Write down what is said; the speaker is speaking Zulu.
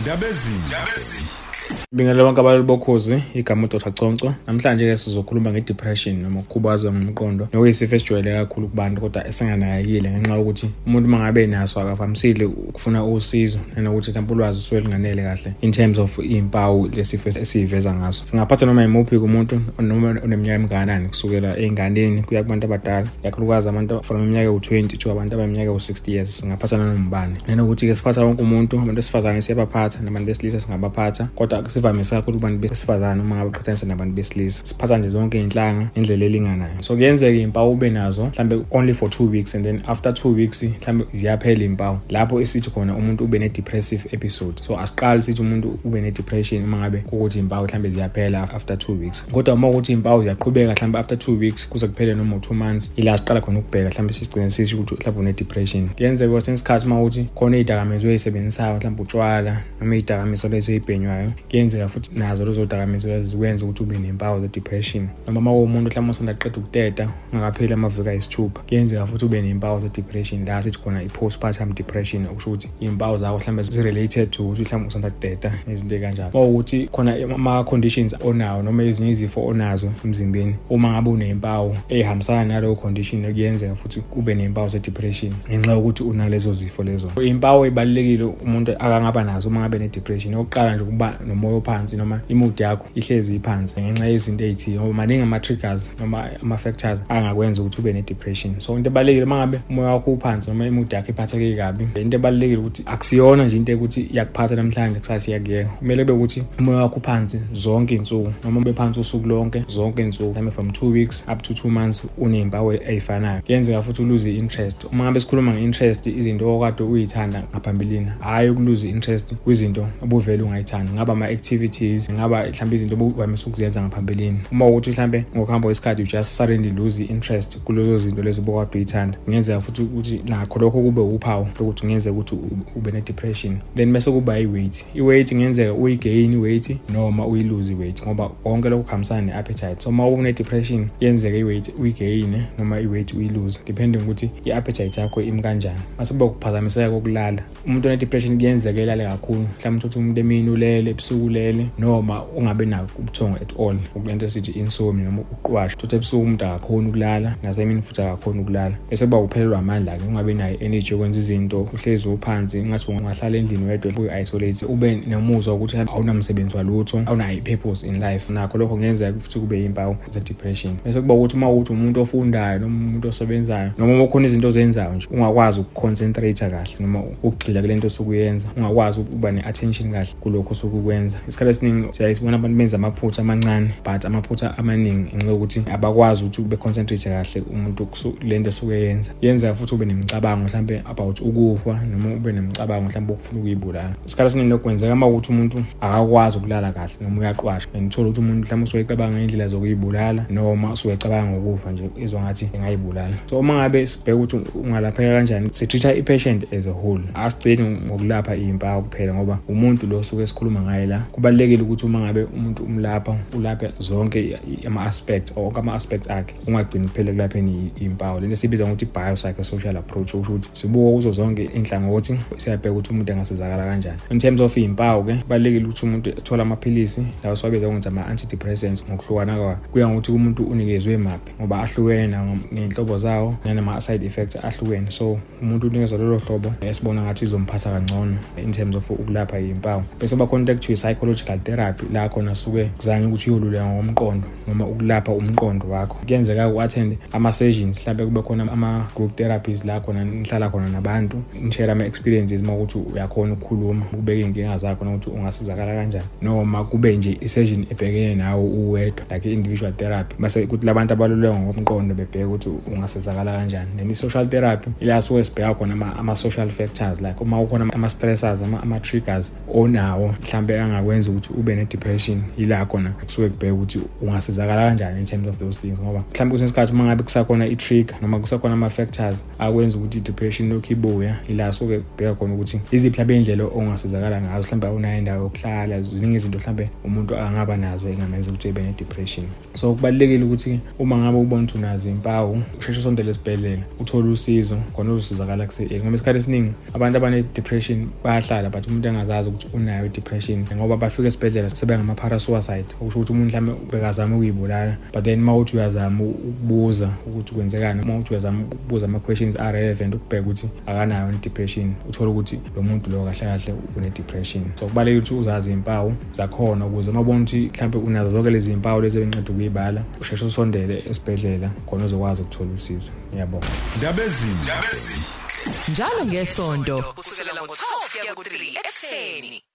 ndabezini Bingela bonke abalali bokhozi igama uDr. Conco namhlanje ke sizokhuluma ngedepression noma ukukhubazwa ngomqondo nokuyisifo esijwayele kakhulu kubantu kodwa esinganakekile ngenxa yokuthi umuntu mangabe naso akavamisile ukufuna usizo nanokuthi mhlawumbe ulwazi usuke linganele kahle in terms of impawu lesifo esiyiveza ngaso. Singaphatha noma imuphi umuntu noma oneminyaka emingakanani kusukela ey'nganeni kuya kubantu abadala ikakhulukazi abantu from iminyaka ewu-20 to abantu abaneminyaka ewu-60 years. Singaphatha nanombani nanokuthi-ke siphatha wonke umuntu abantu besifazane siyabaphatha nabantu besilisa singabaphatha. Kodwa sivamise kakhulu kubantu besifazane uma ngabe uqhathanisa nabantu besilisa. Siphatha nje zonke iy'nhlanga ngendlela elinganayo. So kuyenzeka iy'mpawu ube nazo mhlawumbe only for two weeks and then after two weeks mhlawumbe ziyaphela iy'mpawu. Lapho esithi khona umuntu ube ne-depressive episode. So asiqali sithi umuntu ube ne-depression uma ngabe kukuthi iy'mpawu mhlawumbe ziyaphela after two weeks. Kodwa uma ukuthi iy'mpawu ziyaqhubeka mhlawumbe after two weeks kuze kuphele noma u-two months ila siqala khona ukubheka mhlawumbe sisigcine sisho ukuthi mhlawumbe une-depression. Kuyenzeka kwesinye isikhathi uma ukuthi khona iy'dakamizwa ey'sebenzisayo mhlawumbe utshwala noma iy'dakamizwa lezo ey'bhenywayo kuyenzeka futhi nazo lezo dakamizwa lezo zikwenza ukuthi ube nempawu ze-depression. Noma uma uwumuntu mhlawumbe osanda qeda ukuteta ungakapheli amaviki ayisithupha kuyenzeka futhi ube nempawu ze-depression. La sithi khona i-postpartum depression okusho ukuthi iy'mpawu zakho mhlawumbe zi-related to ukuthi mhlawumbe usanda kuteta nezinto ey'kanjalo. Uma ukuthi khona ama-conditions onawo noma ezinye izifo onazo emzimbeni uma ngabe uney'mpawu ey'hambisana naleyo condition kuyenzeka futhi ube ney'mpawu ze-depression ngenxa yokuthi unalezo zifo lezo. Iy'mpawu ey'balulekile umuntu akangaba nazo uma ngabe ne-depression okokuqala nje ukuba nomoya ophansi noma imood yakho ihlezi iphansi ngenxa yezinto ey'thile ngoba maningi ama-triggers noma ama-factors angakwenza ukuthi ube ne-depression. So into ebalulekile uma ngabe umoya wakho uphansi noma imood yakho iphatheke kabi into ebalulekile ukuthi akusiyona nje into ekuthi iyakuphatha namhlanje kusasa iyakuyeka. Kumele kube ukuthi umoya wakho uphansi zonke iy'nsuku noma ube phansi usuku lonke zonke iy'nsuku mhlawumbe from two weeks up to two months uney'mpawu ey'fanayo. Kuyenzeka futhi uluze i-interest. Uma ngabe sikhuluma nge-interest izinto okade uyithanda ngaphambilini hhayi ukuluze i-interest kwizinto obuvele ungayithandi ngaba ama-activities ngaba mhlawumbe izinto obuvamise ukuzenza ngaphambilini. Uma ukuthi mhlawumbe ngokuhamba kwesikhathi just suddenly lose i-interest kulezo zinto lezo obukade uyithanda kungenzeka futhi ukuthi nakho lokho kube uphawu lokuthi kungenzeka ukuthi ube ne-depression. Then bese kuba i-weight. I-weight kungenzeka uyigain i-weight noma uyiluze i-weight ngoba konke lokho kuhambisana ne-appetite so uma une-depression yenzeka i-weight uyigain noma i-weight uyiluze depending ukuthi i-appetite yakho imi kanjani. Mase kuba ukuphazamiseka kokulala. Umuntu one-depression kuyenzeka elale kakhulu. Mhlawumbe uthi umuntu emini ulele ebusuku ulele noma ungabe nako ubuthongo at all ukulento esithi insomnia noma uqwasha ukuthi ebusuku umuntu akakhoni ukulala nasemini futhi akakhoni ukulala. Bese kuba uphelelwa amandla-ke ungabi nayo energy yokwenza izinto uhlezi uphansi ngathi ungahlala endlini wedwa uyi-isolate ube nomuzwa wokuthi awunamsebenzi walutho awunayo i-purpose in life. Nakho lokho kungenzeka futhi kube yimpawu ze-depression. Bese kuba ukuthi uma ukuthi umuntu ofundayo noma umuntu osebenzayo noma uma khona izinto ozenzayo nje ungakwazi ukuconcentrate kahle noma ukugxila kule nto osuke uyenza. Ungakwazi ukuba ne-attention kahle kulokho osuke ukwenza. Isikhathi esiningi siyayibona abantu benza amaphutha amancane but amaphutha amaningi ngenxa yokuthi abakwazi ukuthi be-concentrate kahle umuntu le nto esuke yenza. Yenza futhi ube nemicabango mhlawumbe about ukufa noma ube nemicabango mhlawumbe okufuna ukuyibulala. Isikhathi esiningi lokhu kwenzeka uma ukuthi umuntu akakwazi ukulala kahle noma uyaqwasha and uthola ukuthi umuntu mhlawumbe usuke ecabanga ngey'ndlela zokuyibulala noma usuke ecabanga ngokufa nje izwa ngathi engayibulala. So uma ngabe sibheka ukuthi ungalapheka kanjani sitreat-a i-patient as a whole. Asigcini ngokulapha iy'mpawu kuphela ngoba umuntu lo osuke esikhuluma ngaye la kubalulekile ukuthi uma ngabe umuntu umlapha ulaphe zonke ama-aspect onke ama-aspect akhe ungagcini kuphela kulapheni iy'mpawu. Lento esiyibiza ngokuthi i-biopsychosocial approach okusho ukuthi sibuka kuzo zonke iy'nhlangothi siyabheka ukuthi umuntu engasizakala kanjani. In terms of iy'mpawu-ke kubalulekile ukuthi umuntu athole amaphilisi lawo siwabiza ngokuthi ama-antidepressants ngokuhlukana kwawo. Kuya ngokuthi umuntu unikezwe maphi ngoba ahlukene ngey'nhlobo zawo nanama-side effects ahlukene. So umuntu unikezwa lolo hlobo esibona ngathi izomphatha kangcono in terms of ukulapha iy'mpawu. Bese bakhona into ekuthiwa i-psychological therapy la khona suke kuzanye ukuthi uyoluleka ngomqondo noma ukulapha umqondo wakho. Kuyenzeka u-attend ama-sessions mhlawumbe kube khona ama-group therapies la khona nihlala khona nabantu nishare ama-experiences uma ukuthi uyakhona ukukhuluma ukubeka iy'nkinga zakho nokuthi ungasizakala kanjani. Noma kube nje i-session ebhekene nawe uwedwa like i-individual therapy. Base ukuthi labantu abaluleka ngomqondo bebheke ukuthi ungasizakala kanjani. Then i-social therapy ila suke sibheka khona ama-social factors like uma kukhona ama-stressors ama-triggers onawo mhlambe mhlambe angakwenza ukuthi ube ne-depression yila khona kusuke kubheka ukuthi ungasizakala kanjani in terms of those things ngoba mhlawumbe kwesinye isikhathi uma ngabe kusakhona i-trigger noma kusakhona ama-factors akwenza ukuthi i-depression lokhu ibuya ila suke kubheka khona ukuthi iziphi mhlawumbe iy'ndlela ongasizakala ngazo mhlawumbe awunayo indawo yokuhlala ziningi izinto mhlawumbe umuntu angaba nazo engamenza ukuthi ebe ne-depression. So kubalulekile ukuthi uma ngabe ubona ukuthi unazo iy'mpawu usheshe usondele esibhedlela uthole usizo khona uzosizakala kuseyeli ngoba isikhathi esiningi abantu abane-depression bayahlala but umuntu engazazi ukuthi unayo i-depression ngoba bafika esibhedlela sebengama-parasuicide okusho ukuthi umuntu mhlawumbe bekazama ukuyibulala but then uma uthi uyazama ukubuza ukuthi kwenzekani uma uthi uyazama ukubuza ama-questions are-relevant ukubheka ukuthi akanayo i-depression uthole ukuthi lo muntu lo kahle kahle une-depression. So kubalulekile ukuthi uzazi iy'mpawu zakhona ukuze uma ubona ukuthi mhlawumbe unazo zonke lezi mpawu lezi ebenqeda ukuyibala usheshe usondele esibhedlela khona uzokwazi ukuthola usizo. Ngiyabonga. Ndabezini njalo ngesonto kusukela ngo-12 kuya ku-3 ekuseni.